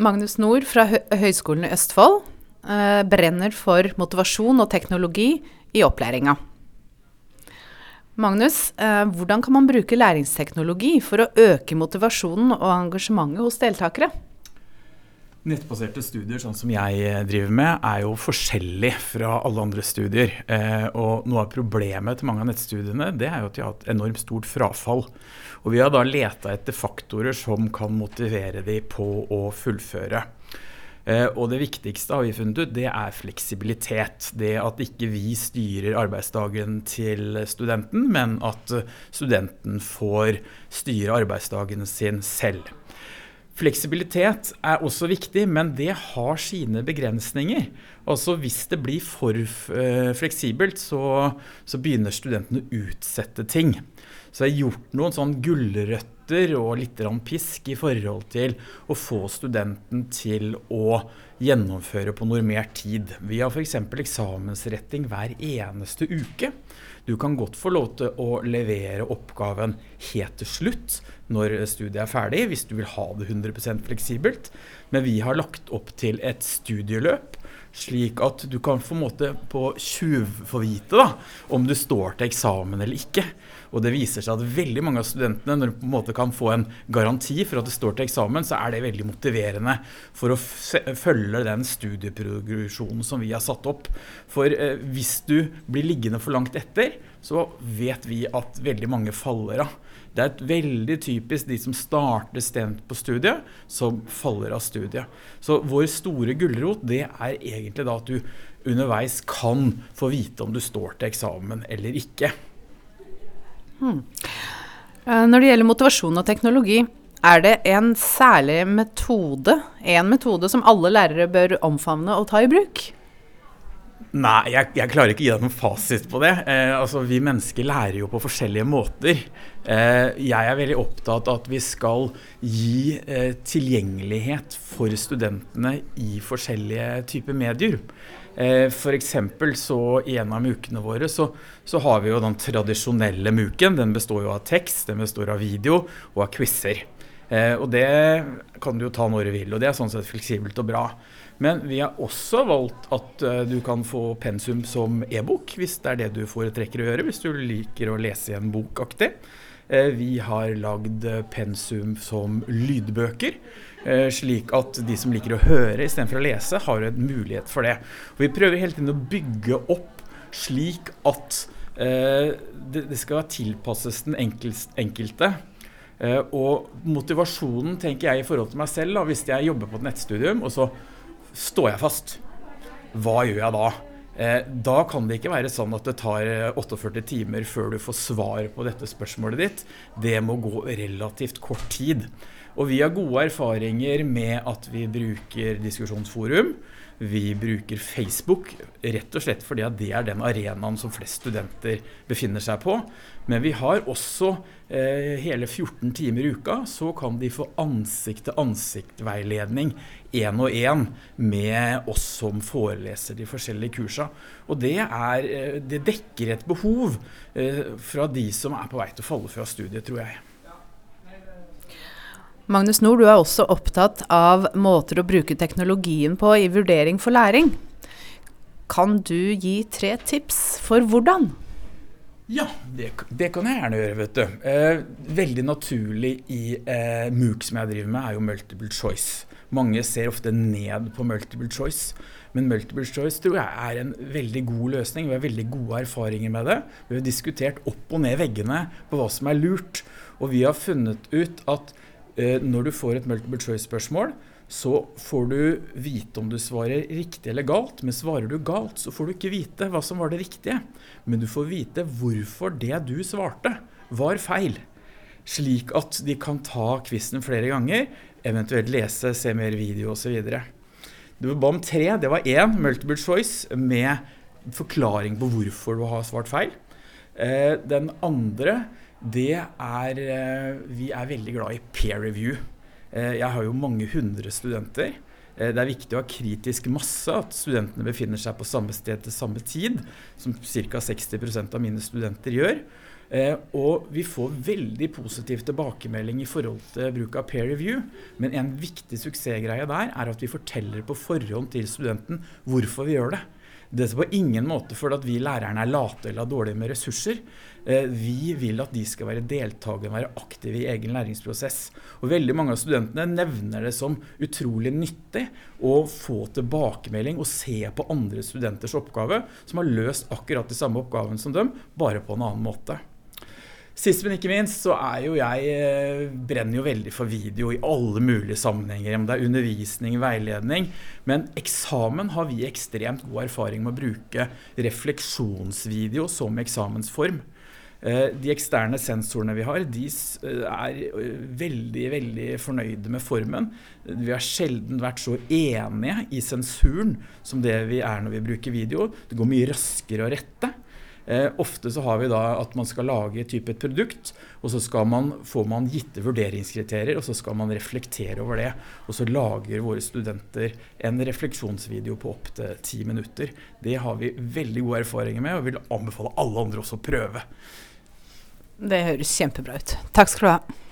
Magnus Nord fra Hø Høgskolen i Østfold eh, brenner for motivasjon og teknologi i opplæringa. Magnus, eh, hvordan kan man bruke læringsteknologi for å øke motivasjonen og engasjementet hos deltakere? Nettbaserte studier sånn som jeg eh, driver med, er jo forskjellig fra alle andre studier. Eh, og noe av problemet til mange av nettstudiene det er jo at de har hatt enormt stort frafall. Og vi har da leta etter faktorer som kan motivere de på å fullføre. Eh, og det viktigste har vi funnet ut, det er fleksibilitet. Det at ikke vi styrer arbeidsdagen til studenten, men at studenten får styre arbeidsdagen sin selv. Fleksibilitet er også viktig, men det har sine begrensninger. Altså Hvis det blir for uh, fleksibelt, så, så, begynner studentene å utsette ting. Så jeg har gjort noen sånn gulrøtter og litt pisk i forhold til å få studenten til å gjennomføre på normert tid. Vi har f.eks. eksamensretting hver eneste uke. Du kan godt få lov til å levere oppgaven helt til slutt når studiet er ferdig, hvis du vil ha det 100% fleksibelt. Men vi har lagt opp til et studieløp, slik at du kan få måte på få vite da, om du står til eksamen eller ikke. Og det viser seg at veldig mange av studentene, når du på en måte kan få en garanti for at du står til eksamen, så er det veldig motiverende for å følge den studieprogresjonen som vi har satt opp. For eh, hvis du blir liggende for langt etter, så vet vi at veldig mange faller av. Det er et veldig typisk de som starter stent på studiet, som faller av studiet. Så vår store gulrot det er egentlig da at du underveis kan få vite om du står til eksamen eller ikke. Hmm. Eh, når det gjelder motivasjon og teknologi, er det en særlig metode, en metode som alle lærere bør omfavne og ta i bruk? Nei, jeg, jeg klarer ikke å gi deg noen fasit på det. Eh, altså, Vi mennesker lærer jo på forskjellige måter. Eh, jeg er veldig opptatt av at vi skal gi eh, tilgjengelighet for studentene i forskjellige typer medier. Eh, F.eks. så i en av mukene våre så, så, har vi jo den tradisjonelle muken. Den består jo av tekst, den består av video og av quizer. Eh, og det kan du jo ta når du vil, og det er sånn sett fleksibelt og bra. Men vi har også valgt at uh, du kan få pensum som e-bok, hvis det er det du foretrekker å gjøre, hvis du liker å lese i en bok aktig. Uh, vi har lagd pensum som lydbøker. Eh, slik at de som liker å høre istedenfor å lese, har en mulighet for det. Og vi prøver hele tiden å bygge opp slik at eh, det, skal tilpasses den enkelte. Eh, og motivasjonen tenker jeg i forhold til meg selv, da, hvis jeg jobber på et nettstudium, og så står jeg fast. Hva gjør jeg da? Eh, da kan det ikke være sånn at det tar 48 eh, timer før du får svar på dette spørsmålet ditt. Det må gå relativt kort tid. Og vi har gode erfaringer med at vi bruker diskusjonsforum. Vi bruker Facebook rett og slett fordi det er den arenaen som flest studenter befinner seg på. Men vi har også eh, hele 14 timer i uka, så kan de få ansikt-til-ansikt-veiledning én og én med oss som foreleser de forskjellige kursa. Og det, er, eh, det dekker et behov eh, fra de som er på vei til å falle fra studiet, tror jeg. Magnus Nord, du er også opptatt av måter å bruke teknologien på i vurdering for læring. Kan du gi tre tips for hvordan? Ja, det, det kan jeg gjerne gjøre, vet du. Eh, veldig naturlig i eh, MOOC som jeg driver med, er jo multiple choice. Mange ser ofte ned på multiple choice. Men multiple choice tror jeg er en veldig god løsning. Vi har veldig gode erfaringer med det. Vi har diskutert opp og ned veggene på hva som er lurt. Og vi har funnet ut at når du får et multiple choice-spørsmål, så får du vite om du svarer riktig eller galt. Men svarer du galt, så får du ikke vite hva som var det riktige. Men du får vite hvorfor det du svarte, var feil. Slik at de kan ta quizen flere ganger, eventuelt lese, se mer video osv. Du ba om tre. Det var én multiple choice med forklaring på hvorfor du har svart feil. Eh, den andre det er eh, Vi er veldig glad i peer review. Eh, jeg har jo mange hundre studenter. Eh, det er viktig å ha kritisk masse, at studentene befinner seg på samme sted til samme tid, som ca. 60% av mine studenter gjør. Og vi får veldig positiv tilbakemelding i forhold til bruk av peer review. Men en viktig suksessgreie der er at vi forteller på forhånd til studenten hvorfor vi gjør det. Det er på ingen måte fordi at vi lærerne er late eller har dårlige med ressurser. Eh, vi vil at de skal være deltakere, være aktive i egen læringsprosess. Og veldig mange av studentene nevner det som utrolig nyttig å få tilbakemelding og se på andre studenters oppgave som har løst akkurat de samme oppgavene som dem, bare på en annen måte. Sist, men ikke minst, så er jo jeg eh, brenner jo veldig for video i alle mulige sammenhenger. Om det er undervisning, veiledning. Men eksamen har vi ekstremt god erfaring med å bruke refleksjonsvideo som eksamensform. Eh, de eksterne sensorene vi har, de eh, er veldig veldig fornøyde med formen. Vi har sjelden vært så enige i sensuren som det vi er når vi bruker video. Det går mye raskere å rette. Eh, ofte så har vi da at man skal lage type et produkt, og så man, får man gitte vurderingskriterier, og så skal man reflektere over det. Og så lager våre studenter en refleksjonsvideo på opptil ti minutter. Det har vi veldig gode erfaringer med, og vil anbefale alle andre også å prøve. Det høres kjempebra ut. Takk skal du ha.